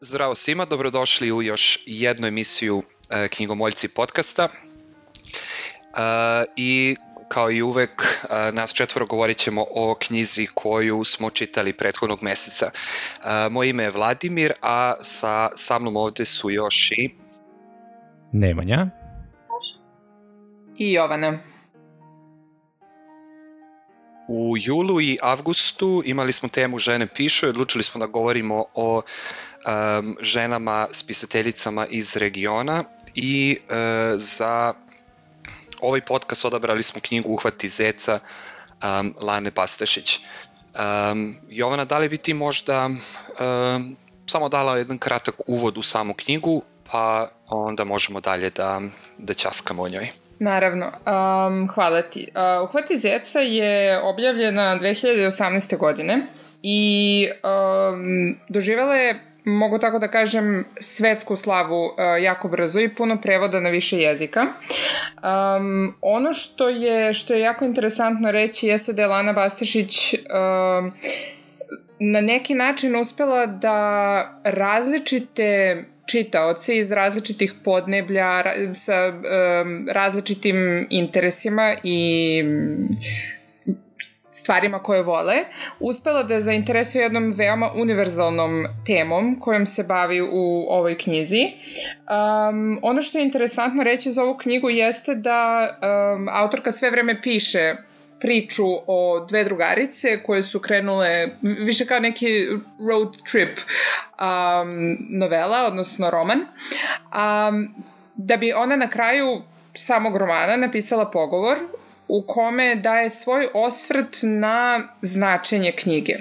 Zdravo svima, dobrodošli u još jednu emisiju e, Knjigomoljci podcasta. E, I kao i uvek, e, nas četvoro govorit ćemo o knjizi koju smo čitali prethodnog meseca. E, moje ime je Vladimir, a sa, sa mnom ovde su još i... Nemanja. I Jovana. U julu i avgustu imali smo temu Žene pišu i odlučili smo da govorimo o um, ženama spisateljicama iz regiona i uh, za ovaj podcast odabrali smo knjigu Uhvati zeca um, Lane Pastešić. Um, Jovana, da li bi ti možda um, samo dala jedan kratak uvod u samu knjigu, pa onda možemo dalje da, da časkamo o njoj. Naravno, um, hvala ti. Uh, Uhvati zeca je objavljena 2018. godine i um, doživela je mogu tako da kažem, svetsku slavu uh, jako brzo i puno prevoda na više jezika. Um, ono što je, što je jako interesantno reći jeste da je Lana Bastišić um, na neki način uspela da različite čitaoci iz različitih podneblja sa um, različitim interesima i stvarima koje vole, uspela da zainteresuje jednom veoma univerzalnom temom kojom se bavi u ovoj knjizi. Um, ono što je interesantno reći za ovu knjigu jeste da um, autorka sve vreme piše priču o dve drugarice koje su krenule više kao neki road trip um, novela, odnosno roman. Um, da bi ona na kraju samog romana napisala pogovor u kome daje svoj osvrt na značenje knjige.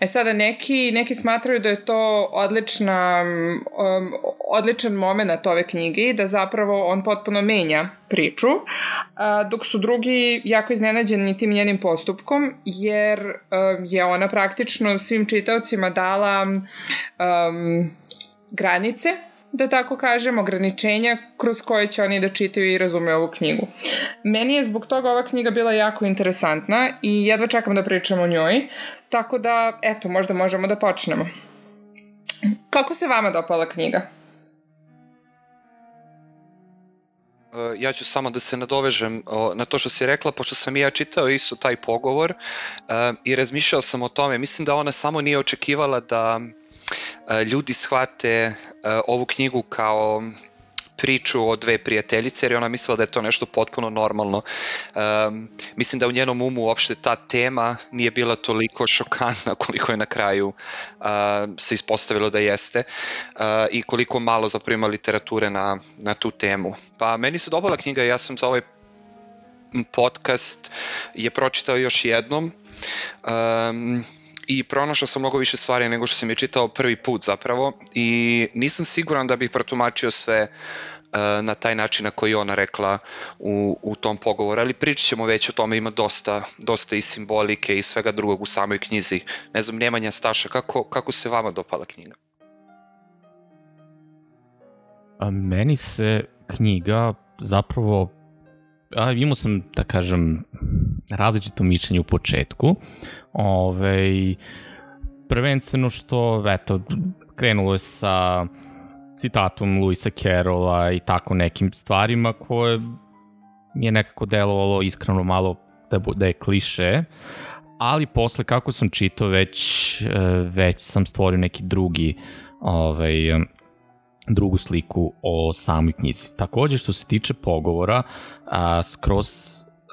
E sada, neki, neki smatraju da je to odlična, um, odličan moment ove knjige i da zapravo on potpuno menja priču, a, dok su drugi jako iznenađeni tim njenim postupkom, jer um, je ona praktično svim čitaocima dala um, granice da tako kažem, ograničenja kroz koje će oni da čitaju i razumeju ovu knjigu. Meni je zbog toga ova knjiga bila jako interesantna i jedva čekam da pričam o njoj, tako da, eto, možda možemo da počnemo. Kako se vama dopala knjiga? E, ja ću samo da se nadovežem na to što si rekla, pošto sam i ja čitao isto taj pogovor uh, i razmišljao sam o tome. Mislim da ona samo nije očekivala da E, ljudi shvate e, ovu knjigu kao priču o dve prijateljice, jer je ona mislila da je to nešto potpuno normalno. Um, mislim da u njenom umu uopšte ta tema nije bila toliko šokantna koliko je na kraju uh, se ispostavilo da jeste uh, i koliko malo zapravo ima literature na, na tu temu. Pa meni se dobala knjiga, ja sam za ovaj podcast je pročitao još jednom. Um, i pronašao sam mnogo više stvari nego što sam je čitao prvi put zapravo i nisam siguran da bih protumačio sve uh, na taj način na koji ona rekla u, u tom pogovoru, ali pričat ćemo već o tome, ima dosta, dosta i simbolike i svega drugog u samoj knjizi. Ne znam, Nemanja Staša, kako, kako se vama dopala knjiga? A meni se knjiga zapravo a, imao sam, da kažem, različito mišljenje u početku. Ove, prvenstveno što, eto, krenulo je sa citatom Luisa Carrolla i tako nekim stvarima koje mi je nekako delovalo iskreno malo da, da je kliše, ali posle kako sam čitao već, e, već sam stvorio neki drugi ovaj, drugu sliku o samoj knjizi. Takođe što se tiče pogovora, a, skroz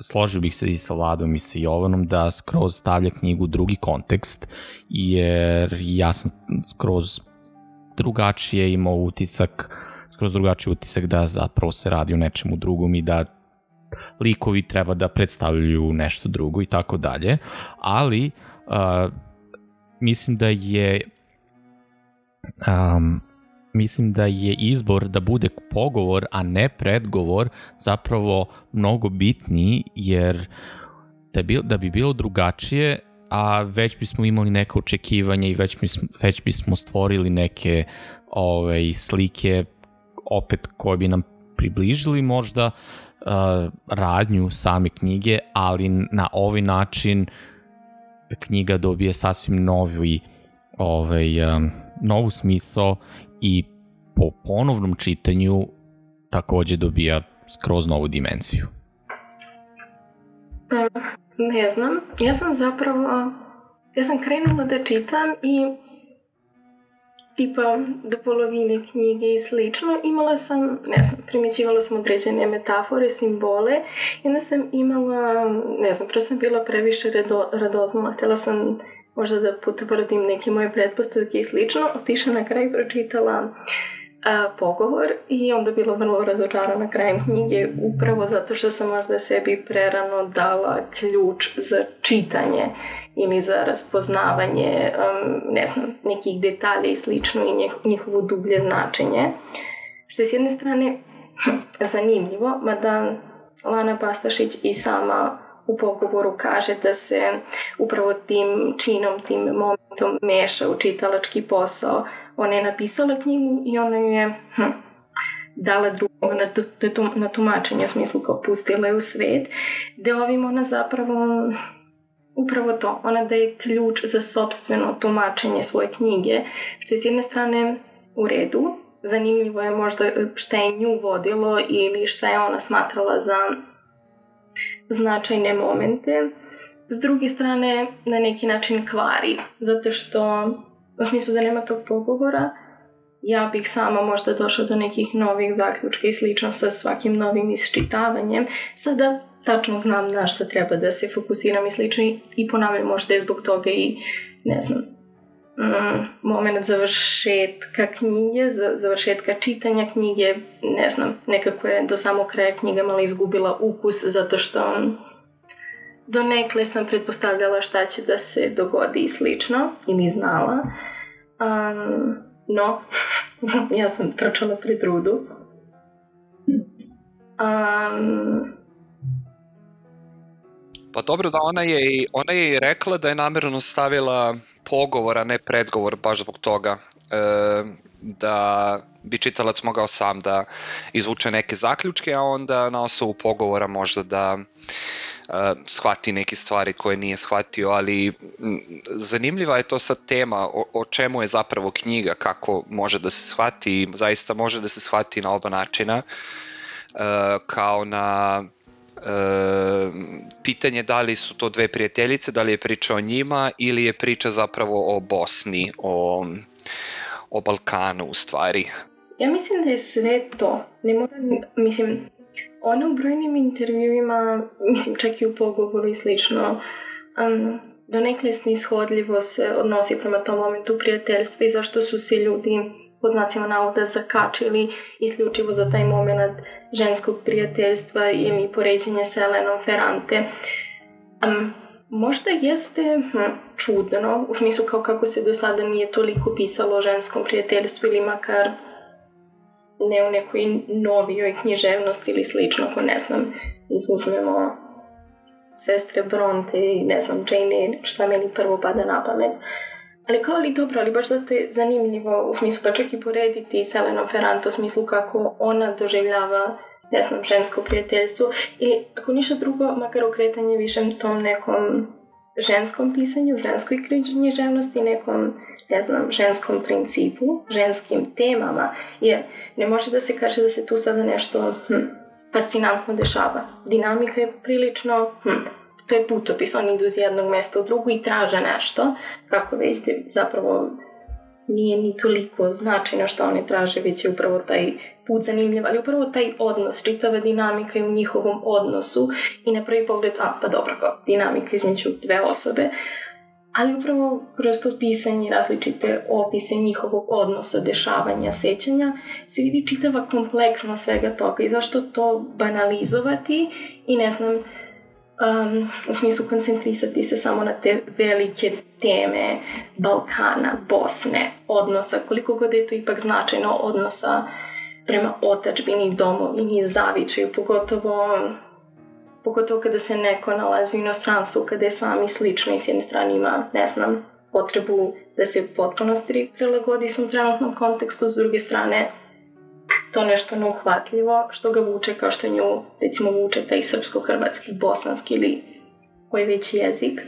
složio bih se i sa Vladom i sa Jovanom da skroz stavlja knjigu drugi kontekst, jer ja sam skroz drugačije imao utisak, skroz drugačiji utisak da zapravo se radi o nečemu drugom i da likovi treba da predstavljaju nešto drugo i tako dalje, ali uh, mislim da je um, mislim da je izbor da bude pogovor, a ne predgovor, zapravo mnogo bitniji, jer da bi, da bi bilo drugačije, a već bismo imali neke očekivanja i već bismo, već bismo stvorili neke ove, ovaj, slike opet koje bi nam približili možda uh, radnju same knjige, ali na ovaj način knjiga dobije sasvim novi ovaj, um, novu smisao i po ponovnom čitanju takođe dobija skroz novu dimenziju. Ne znam, ja sam zapravo, ja sam krenula da čitam i tipa do polovine knjige i slično, imala sam, ne znam, primjećivala sam određene metafore, simbole i onda sam imala, ne znam, prvo sam bila previše rado, radozmala, htjela sam možda da potvrdim neke moje pretpostavke i slično, otišla na kraj pročitala a, pogovor i onda bilo vrlo razočarana krajem knjige upravo zato što sam možda sebi prerano dala ključ za čitanje ili za raspoznavanje um, ne znam, nekih detalja i slično i njih, njihovo dublje značenje. Što je s jedne strane zanimljivo, mada Lana Pastašić i sama u pogovoru kaže da se upravo tim činom, tim momentom meša u čitalački posao. Ona je napisala knjigu i ona je hm, dala drugom na, na, tumačenje, u smislu kao pustila je u svet, gde ovim ona zapravo upravo to, ona daje ključ za sobstveno tumačenje svoje knjige, što je s jedne strane u redu, zanimljivo je možda šta je nju vodilo ili šta je ona smatrala za značajne momente. S druge strane, na neki način kvari, zato što u smislu da nema tog pogovora, ja bih sama možda došla do nekih novih zaključka i slično sa svakim novim isčitavanjem. Sada tačno znam na šta treba da se fokusiram i slično i ponavljam možda je zbog toga i ne znam moment završetka knjige, za, završetka čitanja knjige, ne znam, nekako je do samog kraja knjiga malo izgubila ukus zato što do nekle sam pretpostavljala šta će da se dogodi i slično ili znala. Um, no, ja sam trčala pred rudu. Um, Pa dobro da ona je, ona je i rekla da je namerno stavila pogovor, a ne predgovor baš zbog toga. E, da bi čitalac mogao sam da izvuče neke zaključke, a onda na osnovu pogovora možda da uh, shvati neke stvari koje nije shvatio, ali zanimljiva je to sad tema o, o čemu je zapravo knjiga, kako može da se shvati, zaista može da se shvati na oba načina, uh, kao na e, pitanje da li su to dve prijateljice, da li je priča o njima ili je priča zapravo o Bosni, o, o Balkanu u stvari. Ja mislim da je sve to. Ne moram, mislim, ona u brojnim intervjuima, mislim čak i u pogovoru i slično, um, donekle snishodljivo se odnosi prema tom momentu prijateljstva i zašto su se ljudi pod znacima navoda zakačili isključivo za taj moment ženskog prijateljstva ili poređenje sa Elenom Ferrante. Um, možda jeste hm, čudno, u smislu kao kako se do sada nije toliko pisalo o ženskom prijateljstvu ili makar ne u nekoj novijoj književnosti ili slično, ako ne znam, izuzmemo sestre Bronte i ne znam, Jane Eyre, šta meni prvo pada na pamet. Ali kao li dobro, ali baš zato je zanimljivo u smislu pa čak i porediti s Elenom Ferrante u smislu kako ona doživljava ne znam, žensko prijateljstvo ili ako ništa drugo, makar okretanje višem tom nekom ženskom pisanju, ženskoj književnosti, nekom, ne znam, ženskom principu, ženskim temama, jer ne može da se kaže da se tu sada nešto hm, fascinantno dešava. Dinamika je prilično hm, to je putopis, oni idu iz jednog mesta u drugu i traže nešto, kako vidite, zapravo nije ni toliko značajno što oni traže, već je upravo taj put zanimljiv, ali upravo taj odnos, čitava dinamika u njihovom odnosu i na prvi pogled, a pa dobro, kao dinamika između dve osobe, ali upravo kroz to pisanje različite opise njihovog odnosa, dešavanja, sećanja, se vidi čitava kompleksnost svega toga i zašto to banalizovati i ne znam, um, u smislu koncentrisati se samo na te velike teme Balkana, Bosne, odnosa, koliko god je to ipak značajno odnosa prema otačbini, domovini, zavičaju, pogotovo pogotovo kada se neko nalazi u inostranstvu, kada je sami slično i s jedne strane ima, ne znam, potrebu da se potpunosti prilagodi svom trenutnom kontekstu, s druge strane to nešto neuhvatljivo što ga vuče kao što nju recimo vuče taj srpsko-hrvatski, bosanski ili koji već jezik.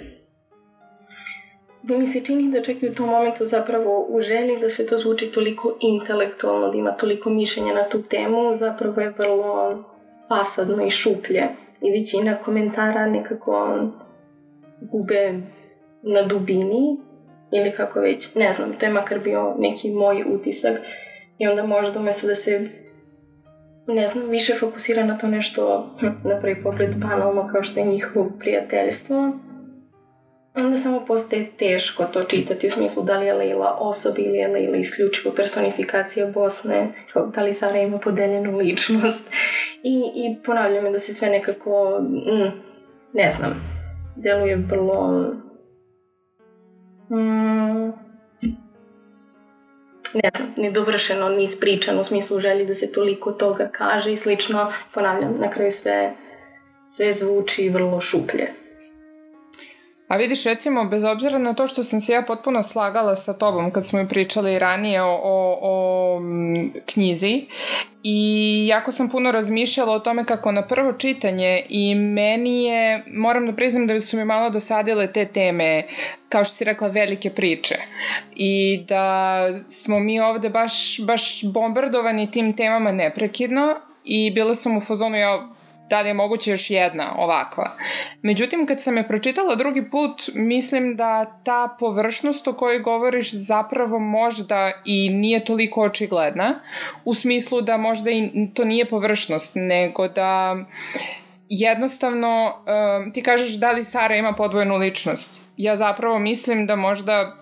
mi se čini da čak i u tom momentu zapravo u želji da sve to zvuči toliko intelektualno, da ima toliko mišljenja na tu temu, zapravo je vrlo fasadno i šuplje. I većina komentara nekako gube na dubini ili kako već, ne znam, to je makar bio neki moj utisak i onda možda umesto da se ne znam, više fokusira na to nešto na prvi pogled banalno kao što je njihovo prijateljstvo, onda samo postaje teško to čitati u smislu da li je Leila osoba ili je Leila isključivo personifikacija Bosne, da li Sara ima podeljenu ličnost. I, i ponavljam da se sve nekako, mm, ne znam, deluje vrlo mm, ne znam, nedovršeno, ni ispričano u smislu želji da se toliko toga kaže i slično, ponavljam, na kraju sve, sve zvuči vrlo šuplje. A vidiš, recimo, bez obzira na to što sam se ja potpuno slagala sa tobom kad smo i pričali ranije o, o, o knjizi i jako sam puno razmišljala o tome kako na prvo čitanje i meni je, moram da priznam da su mi malo dosadile te teme, kao što si rekla, velike priče. I da smo mi ovde baš, baš bombardovani tim temama neprekidno i bila sam u fazonu, ja da li je moguće još jedna ovakva. Međutim, kad sam je pročitala drugi put, mislim da ta površnost o kojoj govoriš zapravo možda i nije toliko očigledna, u smislu da možda i to nije površnost, nego da jednostavno um, ti kažeš da li Sara ima podvojenu ličnost. Ja zapravo mislim da možda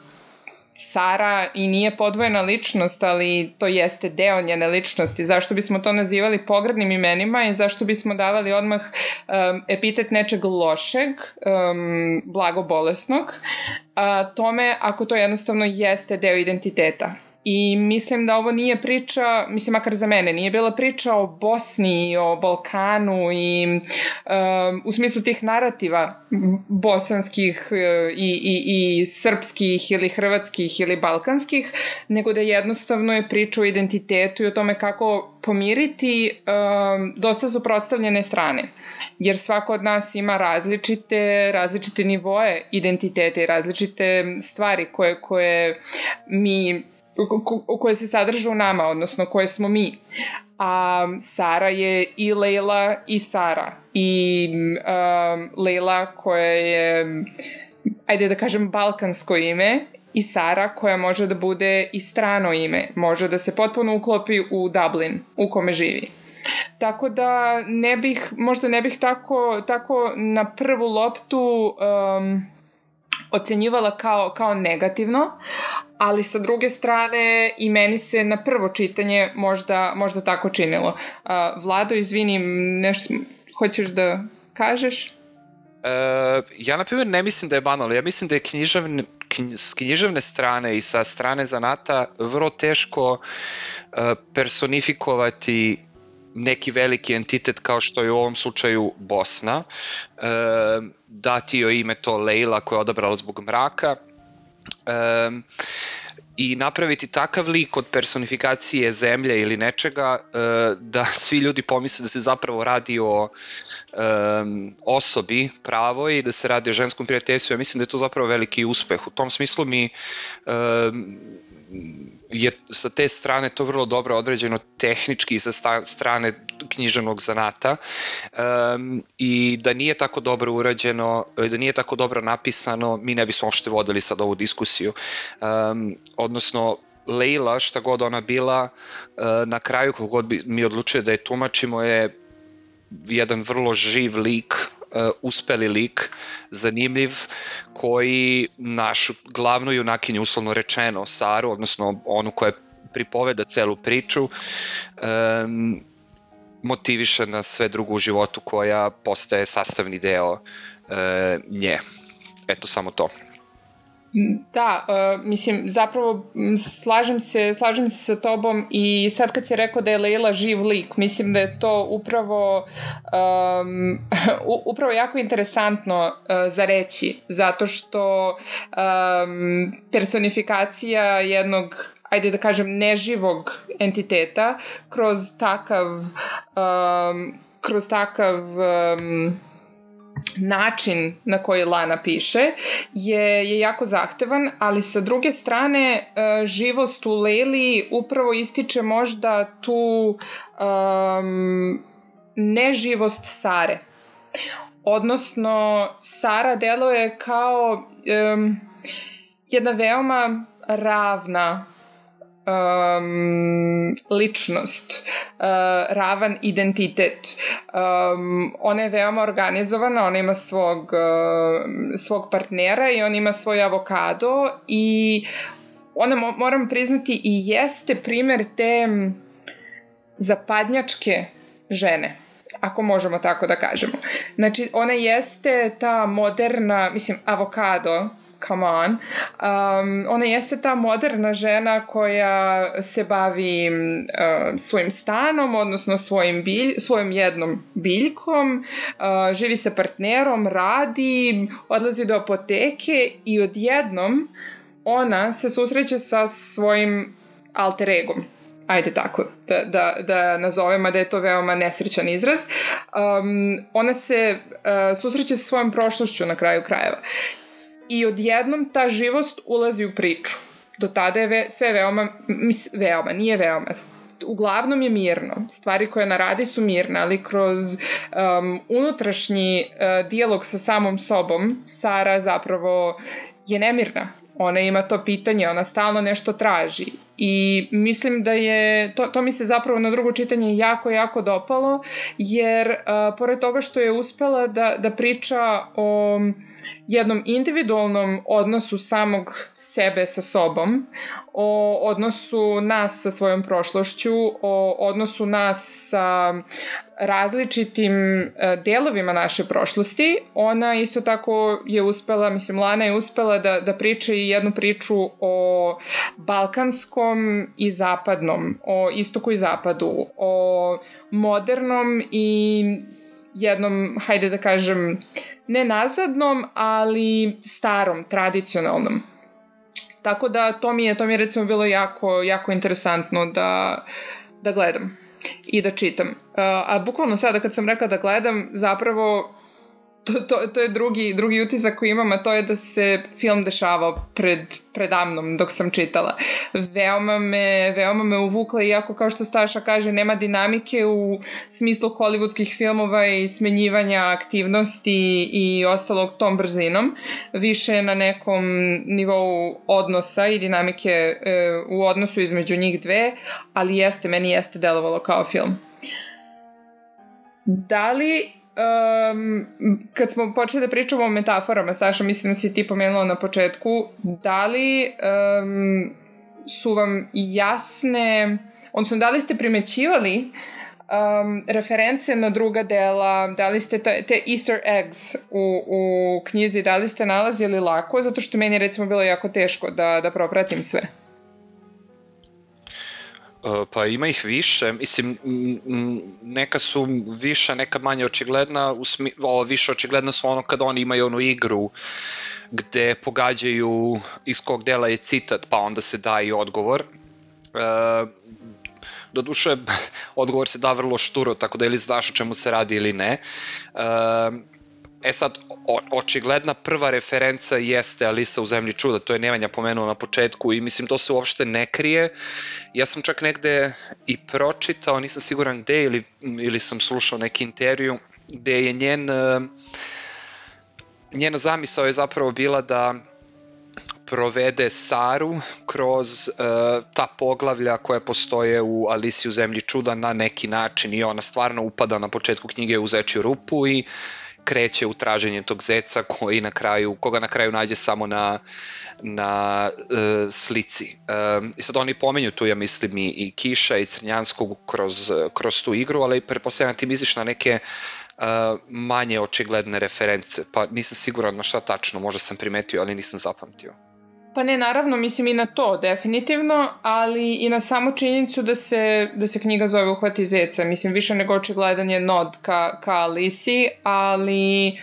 Sara i nije podvojena ličnost, ali to jeste deo njene ličnosti. Zašto bismo to nazivali pogradnim imenima i zašto bismo davali odmah um, epitet nečeg lošeg, um, blago bolesnog, a, tome ako to jednostavno jeste deo identiteta. I mislim da ovo nije priča, mislim makar za mene, nije bila priča o Bosni, o Balkanu i um, u smislu tih narativa bosanskih uh, i, i, i srpskih ili hrvatskih ili balkanskih, nego da jednostavno je priča o identitetu i o tome kako pomiriti um, dosta suprotstavljene strane. Jer svako od nas ima različite, različite nivoe identiteta i različite stvari koje, koje mi koje se sadrže u nama, odnosno koje smo mi. A Sara je i Leila i Sara. I um, Leila koja je, ajde da kažem, balkansko ime i Sara koja može da bude i strano ime. Može da se potpuno uklopi u Dublin u kome živi. Tako da ne bih, možda ne bih tako, tako na prvu loptu um, ocenjivala kao, kao negativno, ali sa druge strane i meni se na prvo čitanje možda, možda tako činilo. Uh, Vlado, izvini, nešto hoćeš da kažeš? Uh, ja, na primjer, ne mislim da je banalno. Ja mislim da je književne, knj, s književne strane i sa strane zanata vrlo teško uh, personifikovati neki veliki entitet kao što je u ovom slučaju Bosna, e, dati joj ime to Leila koja je odabrala zbog mraka, e, i napraviti takav lik od personifikacije zemlje ili nečega e, da svi ljudi pomisle da se zapravo radi o um, osobi pravoj i da se radi o ženskom prijateljstvu. Ja mislim da je to zapravo veliki uspeh. U tom smislu mi um, je sa te strane to vrlo dobro određeno tehnički i sa strane književnog zanata um, i da nije tako dobro urađeno, da nije tako dobro napisano, mi ne bismo uopšte vodili sad ovu diskusiju. Um, odnosno, Leila, šta god ona bila, uh, na kraju kogod bi mi odlučuje da je tumačimo je jedan vrlo živ lik uh, uspeli lik, zanimljiv, koji našu glavnu junakinju, uslovno rečeno, Saru, odnosno onu koja pripoveda celu priču, um, motiviše na sve drugo u životu koja postaje sastavni deo uh, nje. Eto samo to. Da, uh, mislim, zapravo slažem se, slažem se sa tobom i sad kad si rekao da je Leila živ lik, mislim da je to upravo um, upravo jako interesantno uh, za reći, zato što um, personifikacija jednog ajde da kažem, neživog entiteta kroz takav um, kroz takav um, način na koji Lana piše je, je jako zahtevan, ali sa druge strane e, živost u Leli upravo ističe možda tu um, neživost Sare. Odnosno, Sara deluje kao um, jedna veoma ravna um, ličnost, uh, ravan identitet. Um, ona je veoma organizovana, ona ima svog, uh, svog partnera i on ima svoj avokado i ona, mo moram priznati, i jeste primer te zapadnjačke žene ako možemo tako da kažemo. Znači, ona jeste ta moderna, mislim, avokado, come on. Um, ona jeste ta moderna žena koja se bavi uh, svojim stanom, odnosno svojim bilj, svojim jednom biljkom, uh, živi sa partnerom, radi, odlazi do apoteke i odjednom ona se susreće sa svojim alter egom. Ajde tako da, da, da nazovemo da je to veoma nesrećan izraz, um, ona se uh, susreće sa svojom prošlošću na kraju krajeva i odjednom ta živost ulazi u priču. Do tada je ve, sve veoma, mis, veoma, nije veoma, uglavnom je mirno. Stvari koje naradi su mirne, ali kroz um, unutrašnji uh, dijalog sa samom sobom Sara zapravo je nemirna ona ima to pitanje, ona stalno nešto traži i mislim da je, to, to mi se zapravo na drugo čitanje jako, jako dopalo, jer uh, pored toga što je uspela da, da priča o jednom individualnom odnosu samog sebe sa sobom, o odnosu nas sa svojom prošlošću, o odnosu nas sa različitim e, delovima naše prošlosti, ona isto tako je uspela, mislim, Lana je uspela da, da priča i jednu priču o balkanskom i zapadnom, o istoku i zapadu, o modernom i jednom, hajde da kažem, ne nazadnom, ali starom, tradicionalnom. Tako da to mi je, to mi je recimo bilo jako, jako interesantno da, da gledam i da čitam. Uh, a bukvalno sada kad sam rekla da gledam, zapravo to, to, to je drugi, drugi utisak koji imam, a to je da se film dešavao pred, predamnom dok sam čitala. Veoma me, veoma me uvukla, iako kao što Staša kaže, nema dinamike u smislu hollywoodskih filmova i smenjivanja aktivnosti i ostalog tom brzinom. Više na nekom nivou odnosa i dinamike e, u odnosu između njih dve, ali jeste, meni jeste delovalo kao film. Da li um, kad smo počeli da pričamo o metaforama, Saša, mislim da si ti pomenula na početku, da li um, su vam jasne, odnosno da li ste primećivali um, reference na druga dela, da li ste te, te easter eggs u, u knjizi, da li ste nalazili lako, zato što meni je recimo bilo jako teško da, da propratim sve. E, pa ima ih više, mislim, neka su više, neka manje očigledna, usmi, ovo više očigledna su ono kad oni imaju onu igru gde pogađaju iz kog dela je citat, pa onda se da i odgovor. E, doduše, odgovor se da vrlo šturo, tako da ili znaš o čemu se radi ili ne. E, E sad, o, očigledna prva referenca jeste Alisa u zemlji čuda, to je Nemanja pomenuo na početku i mislim to se uopšte ne krije. Ja sam čak negde i pročitao, nisam siguran gde ili, ili sam slušao neki intervju, gde je njen, e, njena zamisao je zapravo bila da provede Saru kroz uh, ta poglavlja koja postoje u Alisi u zemlji čuda na neki način i ona stvarno upada na početku knjige u zečju rupu i kreće u traženje tog zeca koji na kraju, koga na kraju nađe samo na, na uh, slici. Um, I sad oni pomenju tu, ja mislim, i, i Kiša i Crnjanskog kroz, kroz tu igru, ali pretpostavljam ti misliš na neke uh, manje očigledne reference, pa nisam siguran na šta tačno, možda sam primetio, ali nisam zapamtio. Pa ne, naravno, mislim i na to, definitivno, ali i na samu činjenicu da se, da se knjiga zove Uhvati zeca. Mislim, više nego očigledan je nod ka, ka Alisi, ali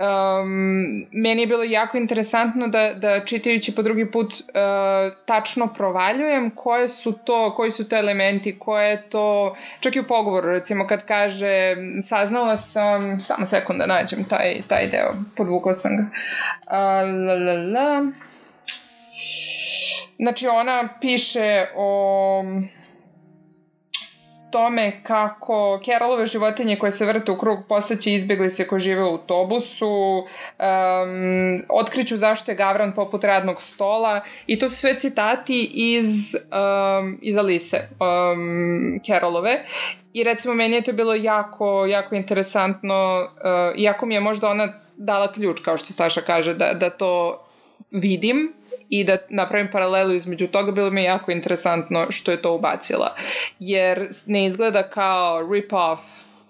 um, meni je bilo jako interesantno da, da čitajući po drugi put uh, tačno provaljujem koje su to, koji su to elementi, koje je to, čak i u pogovoru recimo kad kaže saznala sam, samo sekund da nađem taj, taj deo, podvukla sam ga. Uh, la, la, la. Znači ona piše o tome kako Carolove životinje koje se vrte u krug postaće izbeglice koje žive u autobusu, um, otkriću zašto je Gavran poput radnog stola i to su sve citati iz, um, iz Alise um, Carolove i recimo meni je to bilo jako, jako interesantno, uh, iako mi je možda ona dala ključ, kao što Staša kaže, da, da to vidim i da napravim paralelu između toga, bilo mi jako interesantno što je to ubacila. Jer ne izgleda kao rip-off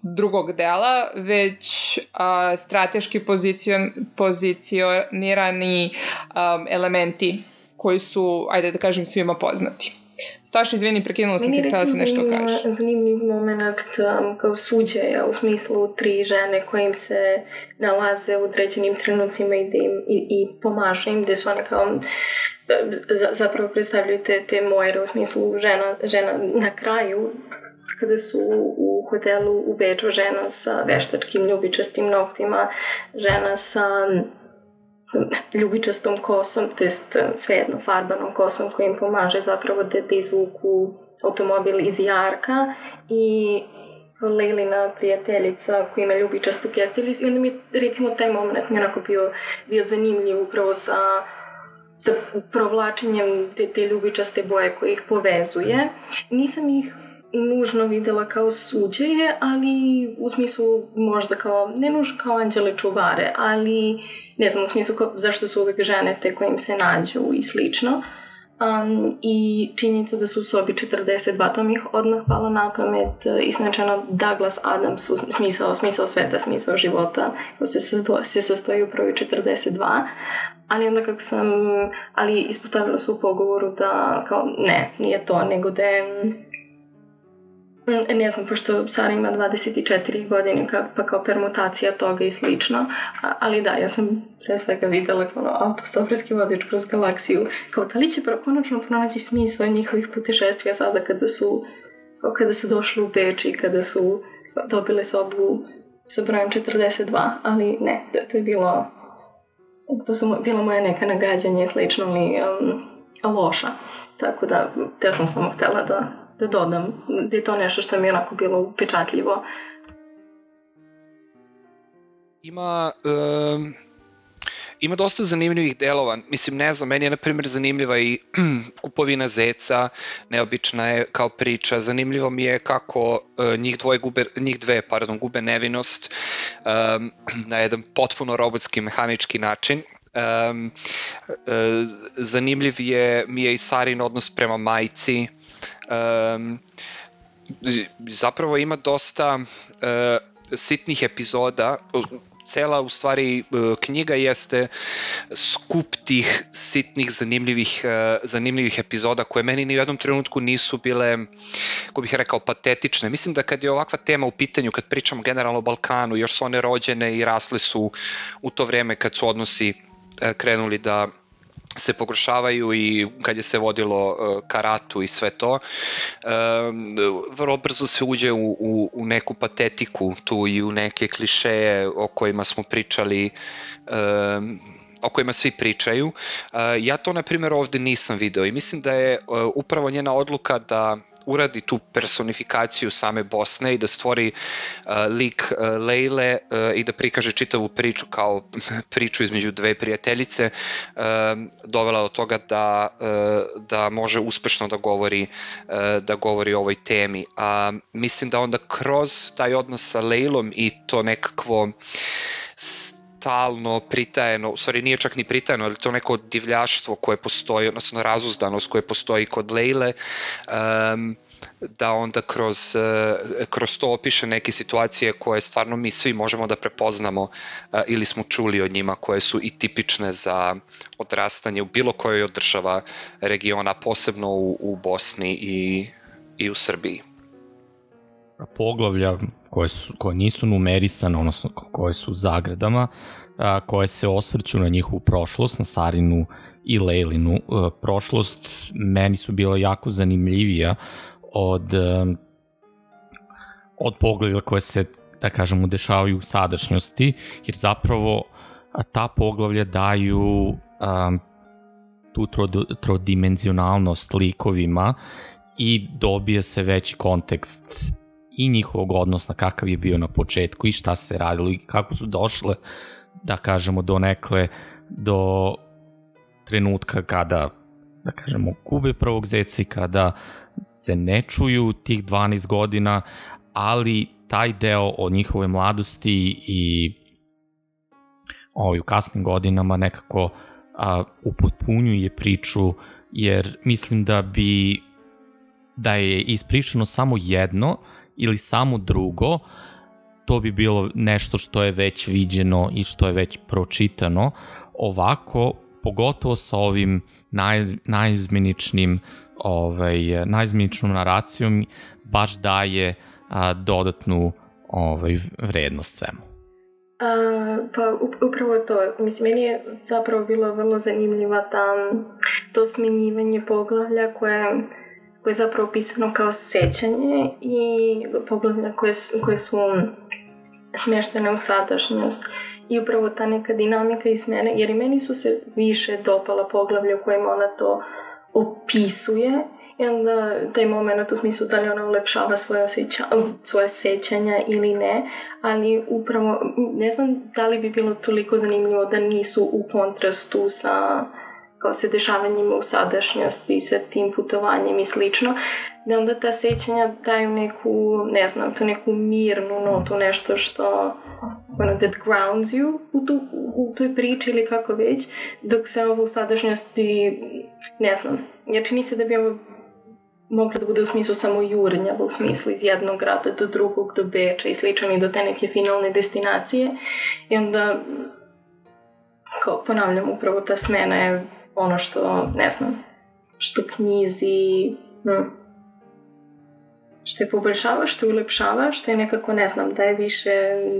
drugog dela, već a, strateški pozicion, pozicionirani um, elementi koji su, ajde da kažem, svima poznati. Staša, izvini, prekinula sam ti, htjela sam nešto kažeš. zanimljiv moment um, kao suđaja u smislu tri žene kojim se nalaze u određenim trenucima i, da im, i, i pomažu im, gde su one kao za, zapravo predstavljaju te, te mojere u smislu žena, žena na kraju kada su u hotelu u Beču žena sa veštačkim ljubičastim noktima, žena sa ljubičastom kosom, to jest e, svejedno farbanom kosom koji im pomaže zapravo da, da izvuku automobil iz jarka i Lejlina prijateljica koja ima ljubičastu kestilu i onda mi je recimo taj moment mi onako bio, bio zanimljiv upravo sa sa provlačenjem te, te ljubičaste boje koje ih povezuje. Nisam ih nužno videla kao suđeje, ali u smislu možda kao, ne nužno kao anđele čuvare, ali ne znam, u smislu kao, zašto su uvek žene te kojim se nađu i slično. Um, I činjenica da su u sobi 42, to mi ih odmah palo na pamet uh, isnačeno Douglas Adams, smisao, smisao sveta, smisao života, ko se, sasto, se sastoji upravo 42, ali onda kako sam, ali ispostavila su u pogovoru da kao ne, nije to, nego da je ne znam, pošto Sara ima 24 godine, pa kao permutacija toga i slično, ali da, ja sam pre svega videla kao autostoperski vodič kroz galaksiju, kao da li će konačno pronaći smisla njihovih putešestvija sada kada su, kada su došli u Beč i kada su dobile sobu sa brojem 42, ali ne, to je bilo to su bila moja neka nagađanja i slično li um, loša. Tako da, te sam samo htela da, da dodam da je to nešto što mi je onako bilo upečatljivo. Ima um, ima dosta zanimljivih delova. Mislim, ne znam, meni je na primjer zanimljiva i kupovina zeca, neobična je kao priča. Zanimljivo mi je kako uh, njih, dvoje gube, njih dve pardon, gube nevinost um, na jedan potpuno robotski, mehanički način. Um, uh, zanimljiv je, mi je i Sarin odnos prema majci. Um, zapravo ima dosta uh, sitnih epizoda, cela u stvari e, knjiga jeste skup tih sitnih zanimljivih, e, zanimljivih epizoda koje meni ni u jednom trenutku nisu bile, ko bih rekao, patetične. Mislim da kad je ovakva tema u pitanju, kad pričamo generalno o Balkanu, još su one rođene i rasle su u to vreme kad su odnosi krenuli da se pogoršavaju i kad je se vodilo uh, karatu i sve to, um, vrlo brzo se uđe u, u, u neku patetiku tu i u neke klišeje o kojima smo pričali um, o kojima svi pričaju. Ja to, na primjer, ovde nisam video i mislim da je upravo njena odluka da uradi tu personifikaciju same Bosne i da stvori uh, lik uh, Lejle uh, i da prikaže čitavu priču kao priču između dve prijateljice uh, dovela do toga da, uh, da može uspešno da govori uh, da govori o ovoj temi. A mislim da onda kroz taj odnos sa Lejlom i to nekakvo stalno pritajeno, u stvari nije čak ni pritajeno, ali to neko divljaštvo koje postoji, odnosno razuzdanost koje postoji kod Lejle, um, da onda kroz, uh, kroz to opiše neke situacije koje stvarno mi svi možemo da prepoznamo uh, ili smo čuli od njima koje su i tipične za odrastanje u bilo kojoj od država regiona, posebno u, u Bosni i, i u Srbiji. Poglavlja koje, su, koje nisu numerisane, odnosno koje su zagradama, a, koje se osvrću na njihovu prošlost, na Sarinu i Lejlinu. A, prošlost meni su bila jako zanimljivija od, a, od poglavlja koje se, da kažemo, dešavaju u sadašnjosti, jer zapravo a, ta poglavlja daju a, tu trodimenzionalnost likovima i dobije se veći kontekst i njihovog odnosa kakav je bio na početku i šta se radilo i kako su došle da kažemo do nekle do trenutka kada da kažemo gube prvog zeca i kada se ne čuju tih 12 godina ali taj deo o njihove mladosti i ovaj, u kasnim godinama nekako a, upotpunjuje priču jer mislim da bi da je ispričano samo jedno ili samo drugo, to bi bilo nešto što je već viđeno i što je već pročitano. Ovako, pogotovo sa ovim naj, najizmeničnim ovaj, najizmeničnom naracijom baš daje a, dodatnu ovaj, vrednost svemu. A, pa upravo to, mislim, meni je zapravo bilo vrlo zanimljiva ta, to smenjivanje poglavlja koje koje je zapravo pisano kao sećanje i poglavlja koje, koje su smještene u sadašnjost. I upravo ta neka dinamika iz mene, jer i meni su se više dopala poglavlja u kojima ona to opisuje i onda taj moment u smislu da li ona ulepšava svoje, osjeća, svoje sećanja ili ne, ali upravo ne znam da li bi bilo toliko zanimljivo da nisu u kontrastu sa kao se dešavanjima u sadašnjosti sa tim putovanjem i slično, da onda ta sećanja daju neku, ne znam, tu neku mirnu notu, nešto što ono, that grounds you u, tu, u toj priči ili kako već, dok se ovo u sadašnjosti, ne znam, jer čini se da bi ovo mogla da bude u smislu samo jurnjava, u smislu iz jednog grada do drugog, do Beča i slično i do te neke finalne destinacije. I onda kao ponavljam, upravo ta smena je ono što, ne znam, što knjizi, hm, što je poboljšava, što je ulepšava, što je nekako, ne znam, daje više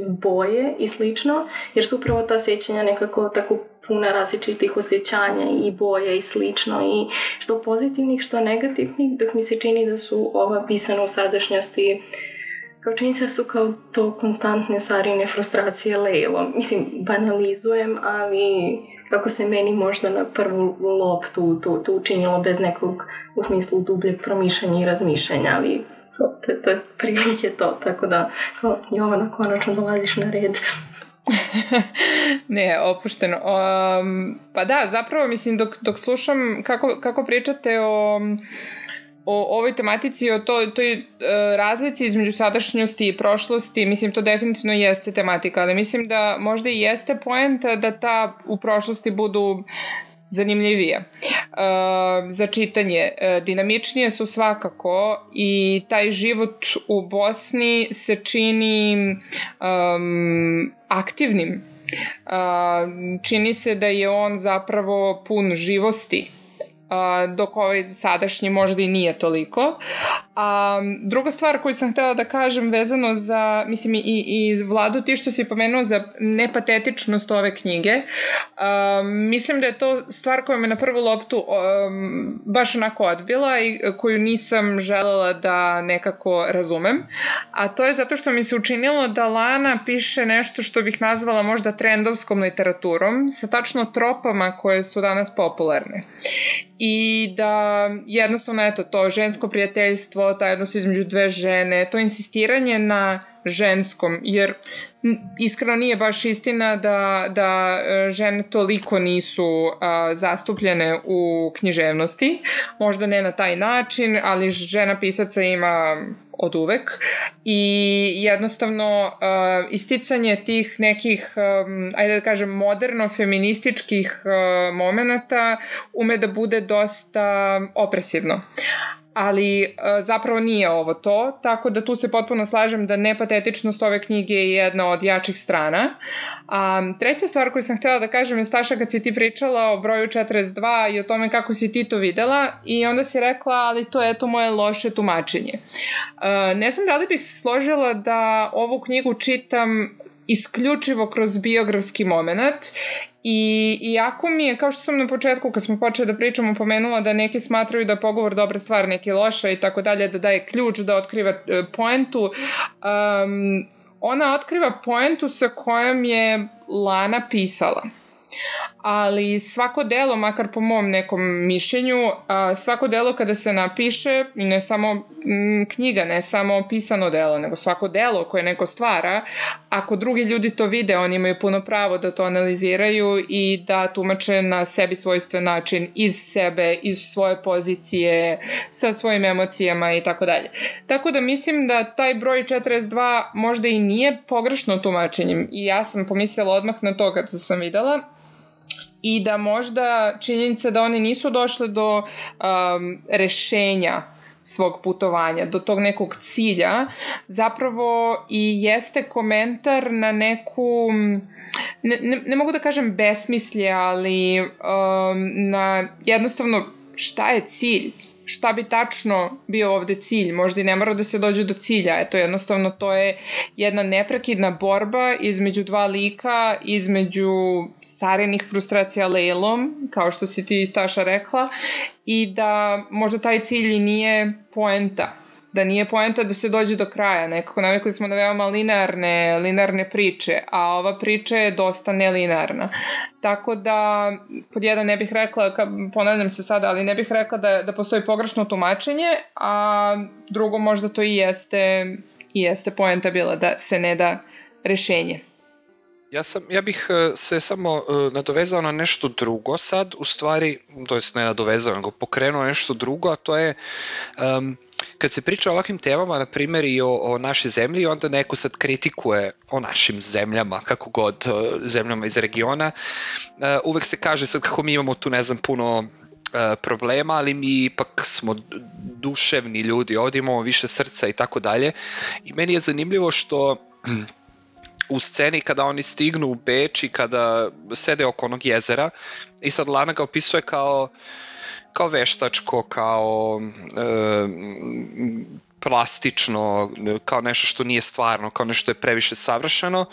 boje i slično, jer su upravo ta sjećanja nekako tako puna različitih osjećanja i boje i slično i što pozitivnih, što negativnih, dok mi se čini da su ova pisana u sadašnjosti kao čini se su kao to konstantne sarine frustracije Lejlom. Mislim, banalizujem, ali kako se meni možda na prvu loptu to, to učinilo bez nekog u smislu dubljeg promišljanja i razmišljanja, ali to, to je prilike to, tako da kao Jovana konačno dolaziš na red. ne, opušteno. Um, pa da, zapravo mislim dok, dok slušam kako, kako pričate o o ovoj tematici, o toj, toj uh, razlici između sadašnjosti i prošlosti, mislim to definitivno jeste tematika, ali mislim da možda i jeste poenta da ta u prošlosti budu zanimljivije uh, za čitanje. Uh, dinamičnije su svakako i taj život u Bosni se čini um, aktivnim. Uh, čini se da je on zapravo pun živosti dok ovaj sadašnji možda i nije toliko. A, druga stvar koju sam htela da kažem vezano za, mislim i, i Vladu ti što si pomenuo za nepatetičnost ove knjige, a, mislim da je to stvar koja me na prvu loptu a, baš onako odbila i koju nisam želela da nekako razumem, a to je zato što mi se učinilo da Lana piše nešto što bih nazvala možda trendovskom literaturom sa tačno tropama koje su danas popularne. I da jednostavno eto to žensko prijateljstvo, taj odnos između dve žene, to insistiranje na ženskom, jer iskreno nije baš istina da, da e, žene toliko nisu a, zastupljene u književnosti, možda ne na taj način, ali žena pisaca ima od uvek i jednostavno uh, isticanje tih nekih, um, ajde da kažem, moderno-feminističkih uh, momenta ume da bude dosta opresivno. Ali uh, zapravo nije ovo to, tako da tu se potpuno slažem da nepatetičnost ove knjige je jedna od jačih strana. Um, treća stvar koju sam htela da kažem je Staša kad si ti pričala o broju 42 i o tome kako si ti to videla i onda si rekla ali to je to moje loše tumačenje. Uh, ne znam da li bih se složila da ovu knjigu čitam isključivo kroz biografski moment. I iako mi je, kao što sam na početku kad smo počeli da pričamo pomenula da neki smatraju da pogovor dobra stvar, neki loša i tako dalje, da daje ključ da otkriva e, poentu, um, ona otkriva poentu sa kojom je Lana pisala ali svako delo, makar po mom nekom mišljenju, svako delo kada se napiše, ne samo knjiga, ne samo pisano delo, nego svako delo koje neko stvara, ako drugi ljudi to vide, oni imaju puno pravo da to analiziraju i da tumače na sebi svojstven način, iz sebe, iz svoje pozicije, sa svojim emocijama i tako dalje. Tako da mislim da taj broj 42 možda i nije pogrešno tumačenjem i ja sam pomislila odmah na to kad sam videla, i da možda činjenica da oni nisu došli do um, rešenja svog putovanja, do tog nekog cilja, zapravo i jeste komentar na neku, ne, ne, ne mogu da kažem besmislje, ali um, na jednostavno šta je cilj? Šta bi tačno bio ovde cilj. Možda i ne mora da se dođe do cilja. Eto, jednostavno to je jedna neprekidna borba između dva lika, između starenih frustracija Lejlom, kao što si ti Staša rekla, i da možda taj cilj i nije poenta da nije poenta da se dođe do kraja. Nekako navikli smo na veoma linearne, linearne priče, a ova priča je dosta nelinearna. Tako da, pod jedan ne bih rekla, ponavljam se sada, ali ne bih rekla da, da postoji pogrešno tumačenje, a drugo možda to i jeste, i jeste poenta bila da se ne da rešenje. Ja, sam, ja bih e, se samo uh, nadovezao na nešto drugo sad, u stvari, to jest ne nadovezao, nego pokrenuo nešto drugo, a to je um, kad se priča o ovakvim temama, na primjer i o, o našoj zemlji, onda neko sad kritikuje o našim zemljama, kako god, zemljama iz regiona, uh, uvek se kaže sad kako mi imamo tu, ne znam, puno problema, ali mi ipak smo duševni ljudi, ovdje imamo više srca i tako dalje. I meni je zanimljivo što u sceni kada oni stignu u Beč i kada sede oko onog jezera i sad Lana ga opisuje kao kao veštačko, kao e, plastično, kao nešto što nije stvarno, kao nešto je previše savršeno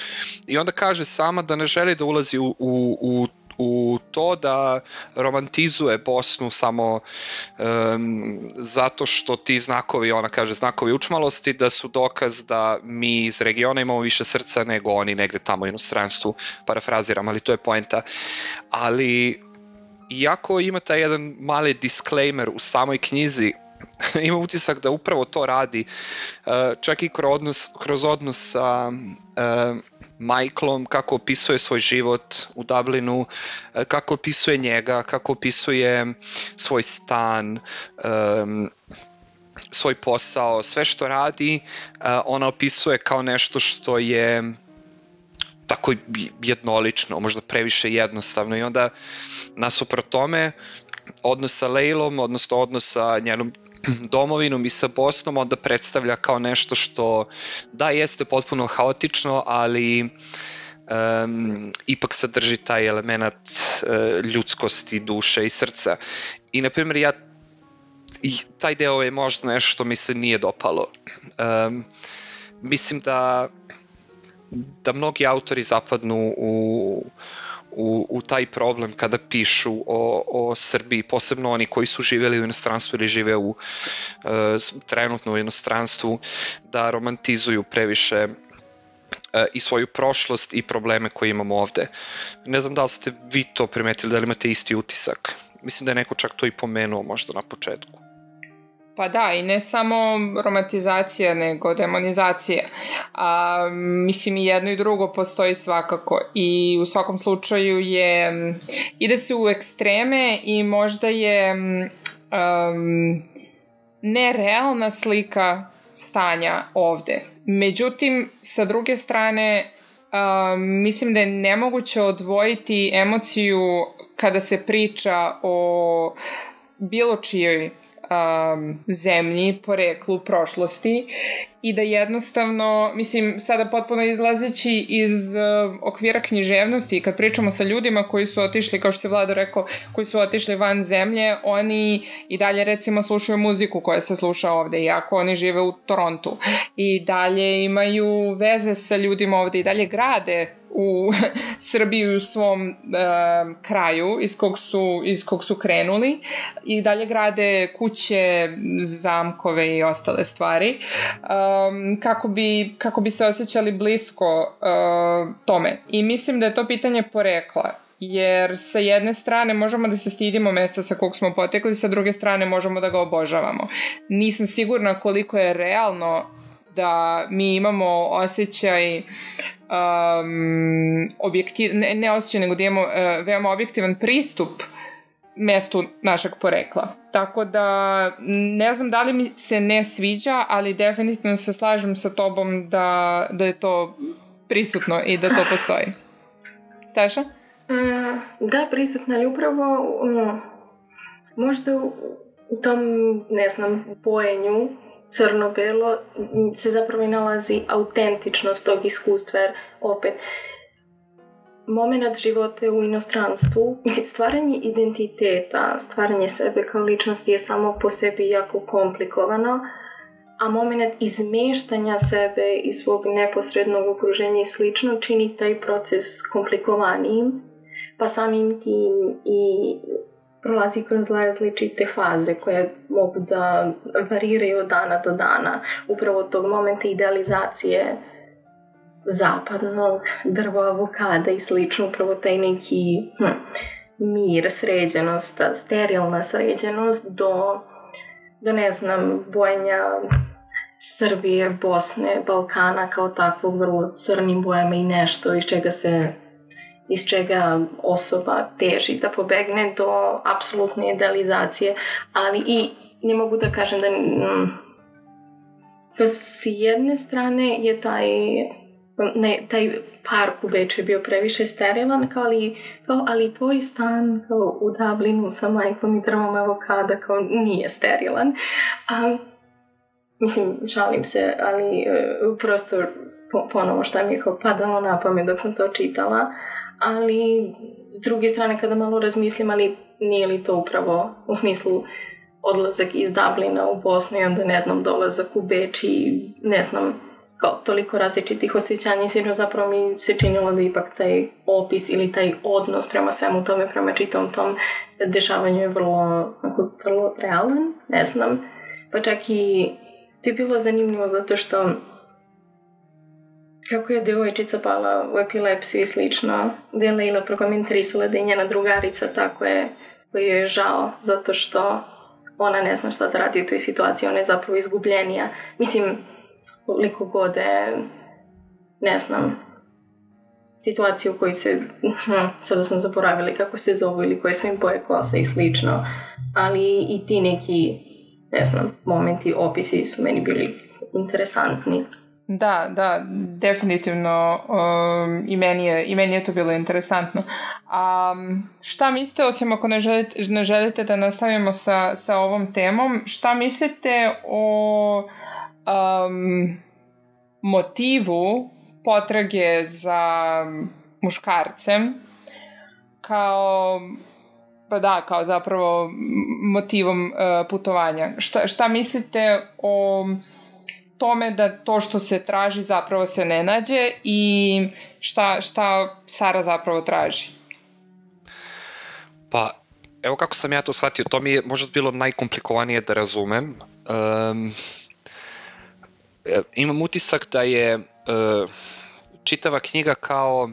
i onda kaže sama da ne želi da ulazi u, u, u u to da romantizuje Bosnu samo um, zato što ti znakovi, ona kaže znakovi učmalosti, da su dokaz da mi iz regiona imamo više srca nego oni negde tamo u inostranstvu, parafraziram, ali to je poenta. Ali iako ima taj jedan mali disclaimer u samoj knjizi, ima utisak da upravo to radi, uh, čak i kroz odnos, kroz odnos sa Michaelom, kako opisuje svoj život u Dublinu, uh, kako opisuje njega, kako opisuje svoj stan, um, svoj posao, sve što radi, ona opisuje kao nešto što je tako jednolično, možda previše jednostavno. I onda nasuprot tome odnos sa Lejlom, odnosno odnos sa njenom domovinom i sa Bosnom onda predstavlja kao nešto što da jeste potpuno haotično, ali um, ipak sadrži taj element uh, ljudskosti, duše i srca. I na primjer ja i taj deo je možda nešto što mi se nije dopalo. Um, mislim da da mnogi autori zapadnu u, u, u taj problem kada pišu o, o Srbiji, posebno oni koji su živeli u inostranstvu ili žive u e, trenutno u inostranstvu, da romantizuju previše e, i svoju prošlost i probleme koje imamo ovde. Ne znam da li ste vi to primetili, da li imate isti utisak. Mislim da je neko čak to i pomenuo možda na početku. Pa da, i ne samo romantizacija, nego demonizacija. A, mislim, i jedno i drugo postoji svakako. I u svakom slučaju je, ide se u ekstreme i možda je um, nerealna slika stanja ovde. Međutim, sa druge strane, um, mislim da je nemoguće odvojiti emociju kada se priča o bilo čijoj um, zemlji, poreklu, prošlosti i da jednostavno, mislim, sada potpuno izlazeći iz uh, okvira književnosti, kad pričamo sa ljudima koji su otišli, kao što se Vlado rekao, koji su otišli van zemlje, oni i dalje recimo slušaju muziku koja se sluša ovde, iako oni žive u Torontu. I dalje imaju veze sa ljudima ovde i dalje grade u Srbiji u svom uh, kraju iz kog, su, iz kog su krenuli i dalje grade kuće, zamkove i ostale stvari um, kako, bi, kako bi se osjećali blisko uh, tome. I mislim da je to pitanje porekla jer sa jedne strane možemo da se stidimo mesta sa kog smo potekli, sa druge strane možemo da ga obožavamo. Nisam sigurna koliko je realno da mi imamo osjećaj um, objektiv, ne, ne osjećaj, nego da imamo uh, veoma objektivan pristup mestu našeg porekla. Tako da ne znam da li mi se ne sviđa, ali definitivno se slažem sa tobom da, da je to prisutno i da to postoji. Steša? Mm, da, prisutno, ali upravo možda u, u tom, ne znam, bojenju crno-belo se zapravo i nalazi autentičnost tog iskustva, jer opet moment života u inostranstvu, mislim, stvaranje identiteta, stvaranje sebe kao ličnosti je samo po sebi jako komplikovano, a moment izmeštanja sebe iz svog neposrednog okruženja i slično čini taj proces komplikovanijim, pa samim tim i prolazi kroz različite faze koje mogu da variraju od dana do dana. Upravo od tog momenta idealizacije zapadnog drva avokada i slično, upravo taj neki hm, mir, sređenost, sterilna sređenost do, do ne znam, bojenja Srbije, Bosne, Balkana kao takvog vrlo crnim bojama i nešto iz čega se iz čega osoba teži da pobegne do apsolutne idealizacije, ali i ne mogu da kažem da mm, s jedne strane je taj ne, taj park u Beču je bio previše sterilan, kao ali, kao, ali tvoj stan kao u Dublinu sa majkom i drvom avokada kao nije sterilan. A, mislim, žalim se, ali uh, prosto po, ponovo šta mi je kao padalo na pamet dok sam to čitala ali s druge strane kada malo razmislim, ali nije li to upravo u smislu odlazak iz Dublina u Bosnu i onda nednom dolazak u Beč i ne znam, kao toliko različitih osjećanja i sigurno zapravo mi se činilo da ipak taj opis ili taj odnos prema svemu tome, prema čitavom tom dešavanju je vrlo, vrlo realan, ne znam. Pa čak i to je bilo zanimljivo zato što kako je devojčica pala u epilepsiju i slično, da je Leila prokomentarisala da je njena drugarica tako je, koji je žao zato što ona ne zna šta da radi u toj situaciji, ona je zapravo izgubljenija. Mislim, koliko god je, ne znam, situaciju u kojoj se, hm, sada sam zaboravila kako se zovu ili koje su im boje kosa i slično, ali i ti neki, ne znam, momenti, opisi su meni bili interesantni. Da, da, definitivno um, i, meni je, i meni je to bilo interesantno. Um, šta mislite, osim ako ne želite, ne želite da nastavimo sa, sa ovom temom, šta mislite o um, motivu potrage za muškarcem kao pa da, kao zapravo motivom uh, putovanja. Šta, šta mislite o tome da to što se traži zapravo se ne nađe i šta, šta Sara zapravo traži? Pa, evo kako sam ja to shvatio, to mi je možda bilo najkomplikovanije da razumem. Um, imam utisak da je uh, čitava knjiga kao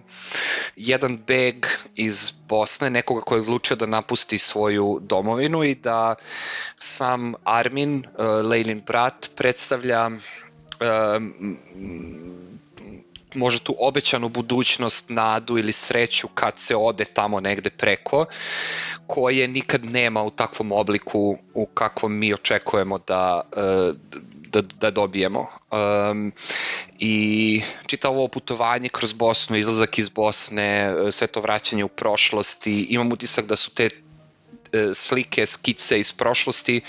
jedan beg iz Bosne, nekoga ko je odlučio da napusti svoju domovinu i da sam Armin, uh, Lejlin brat, predstavlja uh, možda tu obećanu budućnost, nadu ili sreću kad se ode tamo negde preko, koje nikad nema u takvom obliku u kakvom mi očekujemo da, uh, da, da dobijemo. Um, I čitao ovo putovanje kroz Bosnu, izlazak iz Bosne, sve to vraćanje u prošlosti, imam utisak da su te e, slike, skice iz prošlosti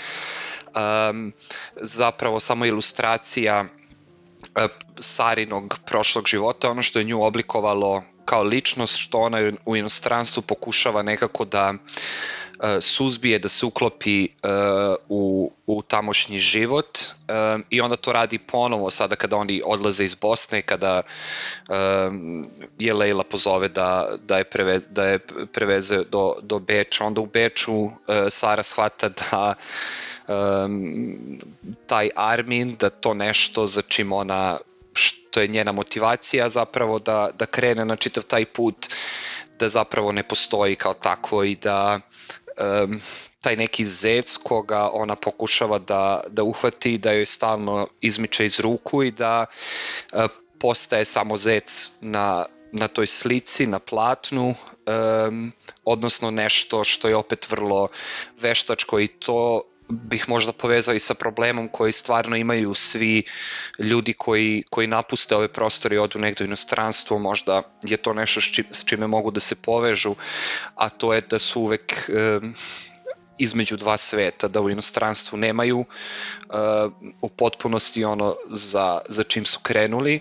um, zapravo samo ilustracija uh, Sarinog prošlog života, ono što je nju oblikovalo kao ličnost, što ona u inostranstvu pokušava nekako da uh, suzbije, da se uklopi uh, u, u tamošnji život um, i onda to radi ponovo sada kada oni odlaze iz Bosne, kada je Leila pozove da, da, je, preve, da je preveze do, do Beča. Onda u Beču Sara shvata da taj Armin, da to nešto za čim ona što je njena motivacija zapravo da, da krene na čitav taj put da zapravo ne postoji kao takvo i da um, taj neki zec koga ona pokušava da, da uhvati, da joj stalno izmiče iz ruku i da uh, postaje samo zec na, na toj slici, na platnu, um, odnosno nešto što je opet vrlo veštačko i to bih možda povezao i sa problemom koji stvarno imaju svi ljudi koji, koji napuste ove prostore i odu negde u inostranstvo, možda je to nešto s čime mogu da se povežu, a to je da su uvek um, između dva sveta, da u inostranstvu nemaju uh, u potpunosti ono za, za čim su krenuli,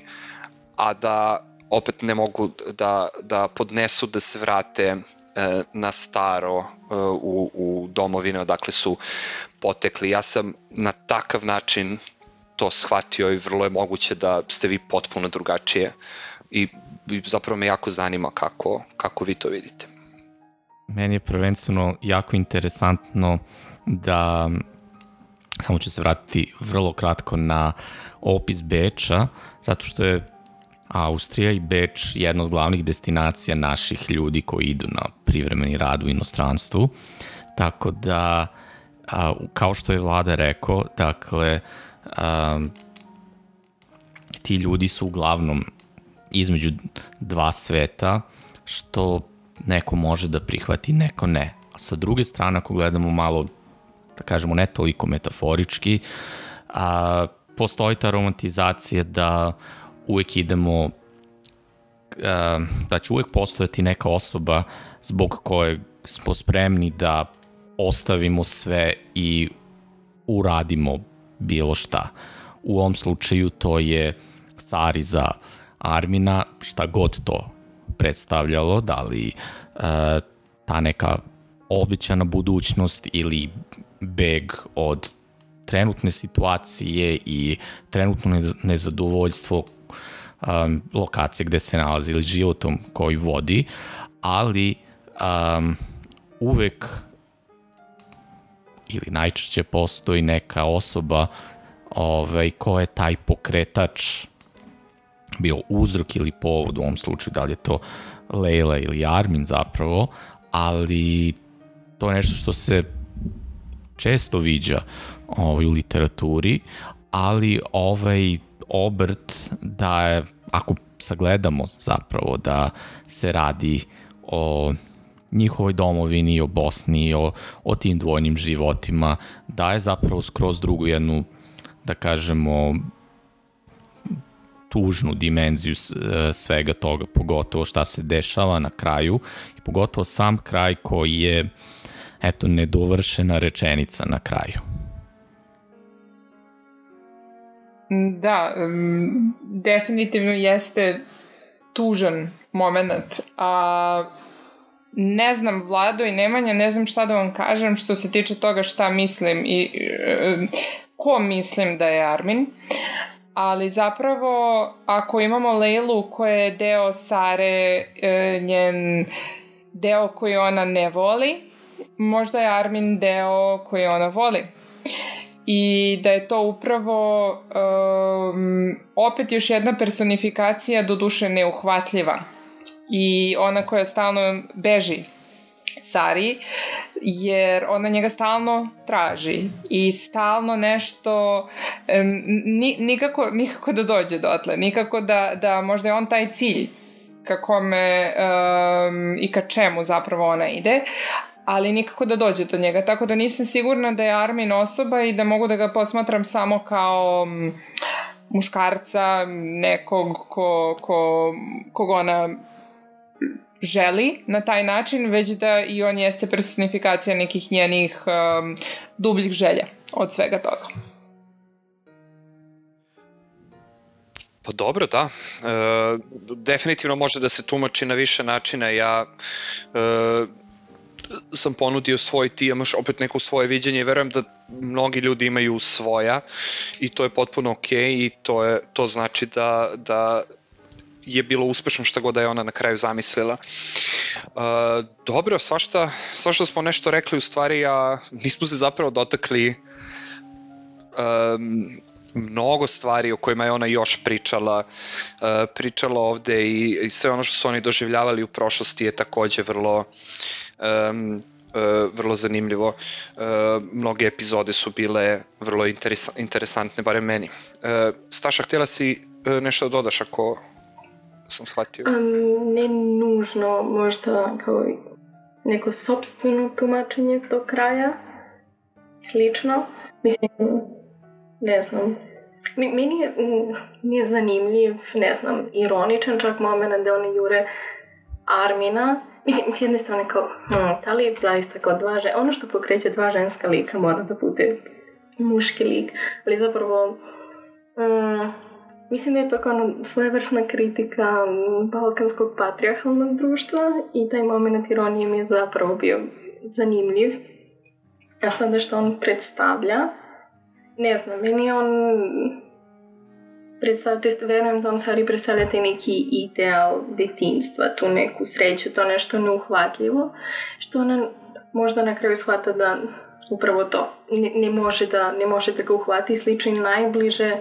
a da opet ne mogu da, da podnesu da se vrate na staro uh, u, u domovine odakle su potekli. Ja sam na takav način to shvatio i vrlo je moguće da ste vi potpuno drugačije i zapravo me jako zanima kako, kako vi to vidite. Meni je prvenstveno jako interesantno da samo ću se vratiti vrlo kratko na opis Beča, zato što je Austrija i Beč jedna od glavnih destinacija naših ljudi koji idu na privremeni rad u inostranstvu. Tako da, a, kao što je vlada rekao, dakle, a, ti ljudi su uglavnom između dva sveta, što neko može da prihvati, neko ne. A sa druge strane, ako gledamo malo, da kažemo, ne toliko metaforički, a, postoji ta romantizacija da uvek idemo da će uvek postojati neka osoba zbog koje smo spremni da ostavimo sve i uradimo bilo šta. U ovom slučaju to je Sari za Armina, šta god to predstavljalo, da li uh, ta neka običana budućnost ili beg od trenutne situacije i trenutno nezadovoljstvo um, lokacije gde se nalazi ili životom koji vodi, ali um, uvek ili najčešće postoji neka osoba ovaj, ko je taj pokretač bio uzrok ili povod u ovom slučaju, da li je to Leila ili Armin zapravo, ali to je nešto što se često viđa ovaj, u literaturi, ali ovaj obrt da je, ako sagledamo zapravo da se radi o njihovoj domovini, o Bosni, o, o tim dvojnim životima, daje zapravo skroz drugu jednu, da kažemo, tužnu dimenziju e, svega toga, pogotovo šta se dešava na kraju i pogotovo sam kraj koji je eto nedovršena rečenica na kraju. Da, definitivno jeste tužan moment, a ne znam Vlado i Nemanja, ne znam šta da vam kažem što se tiče toga šta mislim i ko mislim da je Armin, ali zapravo ako imamo Leilu koja je deo Sare, e, njen deo koji ona ne voli, možda je Armin deo koji ona voli i da je to upravo um, opet još jedna personifikacija do duše neuhvatljiva. I ona koja stalno beži Sari, jer ona njega stalno traži i stalno nešto ni, nikako, nikako da dođe dotle, nikako da, da možda je on taj cilj ka kome um, i ka čemu zapravo ona ide, ali nikako da dođe do njega, tako da nisam sigurna da je Armin osoba i da mogu da ga posmatram samo kao muškarca, nekog ko, ko, kog ona želi na taj način, već da i on jeste personifikacija nekih njenih um, dubljih želja. od svega toga. Pa dobro, da. E, definitivno može da se tumači na više načina. Ja e, sam ponudio svoj, ti imaš opet neko svoje viđenje i verujem da mnogi ljudi imaju svoja i to je potpuno ok i to, je, to znači da, da je bilo uspešno šta god da je ona na kraju zamislila. Uh, dobro, svašta, svašta smo nešto rekli u stvari, a nismo se zapravo dotakli um, mnogo stvari o kojima je ona još pričala, uh, pričala ovde i, i sve ono što su oni doživljavali u prošlosti je takođe vrlo um, vrlo zanimljivo. Uh, mnoge epizode su bile vrlo interesa interesantne, barem meni. Staša, htjela si nešto da dodaš ako sam shvatio? Um, ne nužno, možda kao neko sobstveno tumačenje do kraja, slično. Mislim, ne znam, meni je, mi je zanimljiv, ne znam, ironičan čak moment da oni jure Armina, Mislim, s jedne strane kao, hm, da li je zaista kao dva žena, ono što pokreće dva ženska lika mora da bude muški lik, ali zapravo mm, mislim da je to kao svojevrsna kritika balkanskog patriarchalnog društva i taj moment ironije mi je zapravo bio zanimljiv. A sada što on predstavlja, ne znam, meni on predstavlja, to jest verujem da on stvari predstavlja taj neki ideal detinstva, tu neku sreću, to nešto neuhvatljivo, što ona možda na kraju shvata da upravo to ne, ne, može, da, ne može da ga uhvati. I slično i najbliže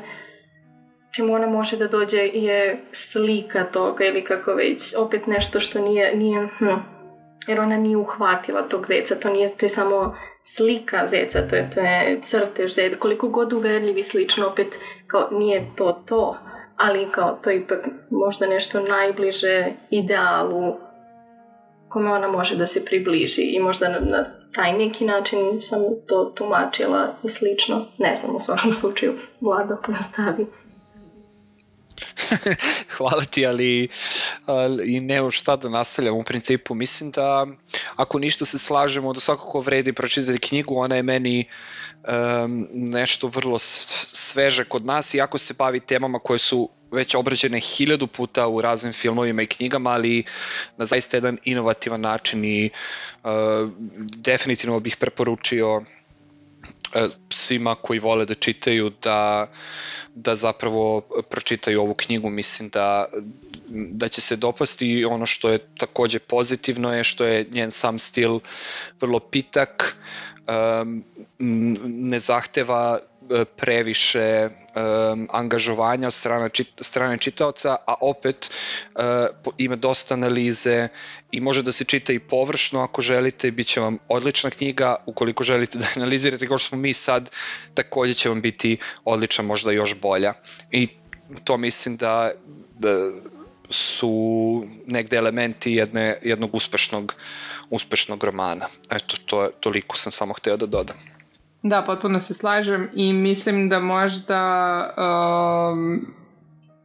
čemu ona može da dođe je slika toga ili kako već, opet nešto što nije, nije hm, jer ona nije uhvatila tog zeca, to nije, to je samo slika zeca, to je, to je crtež zeca, koliko god uverljivi slično, opet kao nije to to, ali kao to je ipak možda nešto najbliže idealu kome ona može da se približi i možda na, na taj neki način sam to tumačila i slično. Ne znam, u svakom slučaju, Vlado nastavi. Hvala ti, ali, ali nemam šta da nastavljam u principu. Mislim da ako ništa se slažemo da svakako vredi pročitati knjigu, ona je meni um, nešto vrlo sveže kod nas, iako se bavi temama koje su već obrađene hiljadu puta u raznim filmovima i knjigama, ali na zaista jedan inovativan način i uh, definitivno bih preporučio svima koji vole da čitaju da, da zapravo pročitaju ovu knjigu, mislim da, da će se dopasti. Ono što je takođe pozitivno je što je njen sam stil vrlo pitak, um, ne zahteva E, previše um, angažovanja od strane, čit, strane čitaoca, a opet uh, ima dosta analize i može da se čita i površno ako želite, bit će vam odlična knjiga, ukoliko želite da analizirate kao što smo mi sad, takođe će vam biti odlična, možda još bolja. I to mislim da, da su negde elementi jedne, jednog uspešnog, uspešnog romana. Eto, to, toliko sam samo hteo da dodam. Da, potpuno se slažem i mislim da možda um,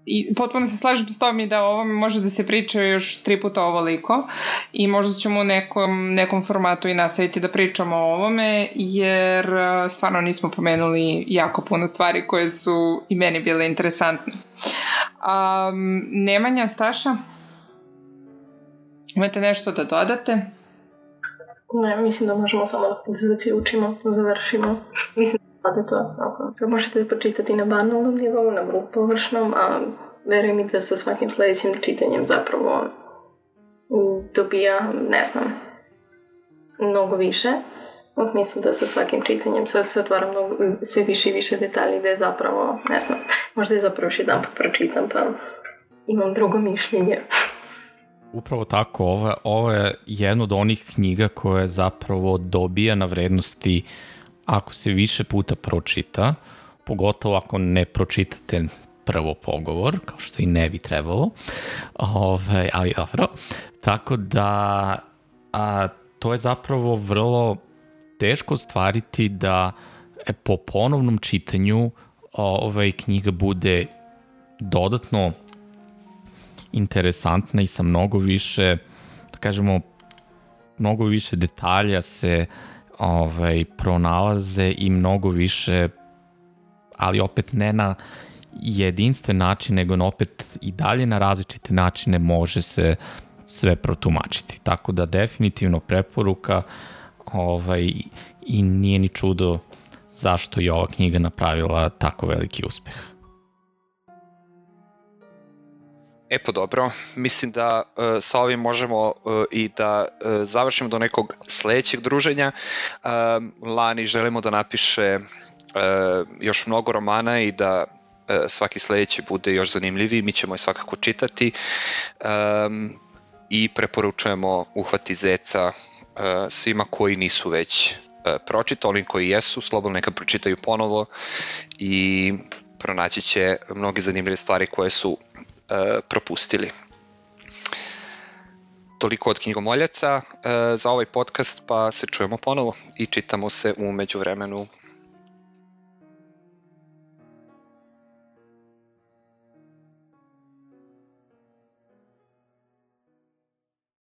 i potpuno se slažem s tom i da o ovome može da se priča još tri puta ovoliko i možda ćemo u nekom, nekom formatu i nastaviti da pričamo o ovome jer uh, stvarno nismo pomenuli jako puno stvari koje su i meni bile interesantne. Um, Nemanja, Staša? Imate nešto da dodate? Ne, mislim da možemo samo da zaključimo, da završimo. Mislim da je to tako. To možete da počitati na banalnom nivou, na vrlo površnom, a verujem mi da sa svakim sledećim čitanjem zapravo dobija, ne znam, mnogo više. U smislu da sa svakim čitanjem sad se otvara mnogo, sve više i više detalji da je zapravo, ne znam, možda je zapravo još jedan put pročitam pa imam drugo mišljenje. Upravo tako, ovo, ovo je jedna od onih knjiga koje zapravo dobija na vrednosti ako se više puta pročita, pogotovo ako ne pročitate prvo pogovor, kao što i ne bi trebalo, Ove, ali dobro. Tako da a, to je zapravo vrlo teško stvariti da e, po ponovnom čitanju ovaj knjiga bude dodatno interesantna i sa mnogo više, da kažemo, mnogo više detalja se ovaj, pronalaze i mnogo više, ali opet ne na jedinstven način, nego na opet i dalje na različite načine može se sve protumačiti. Tako da definitivno preporuka ovaj, i nije ni čudo zašto je ova knjiga napravila tako veliki uspeh. E pa dobro, mislim da uh, sa ovim možemo uh, i da uh, završimo do nekog sledećeg druženja. Uh, Lani želimo da napiše uh, još mnogo romana i da uh, svaki sledeći bude još zanimljiviji, mi ćemo je svakako čitati. Um, i preporučujemo Uhvati zeca uh, svima koji nisu već uh, pročitali, koji jesu, slobodno neka pročitaju ponovo i pronaći će mnoge zanimljive stvari koje su propustili. Toliko od knjigomoljaca e, za ovaj podcast, pa se čujemo ponovo i čitamo se u međuvremenu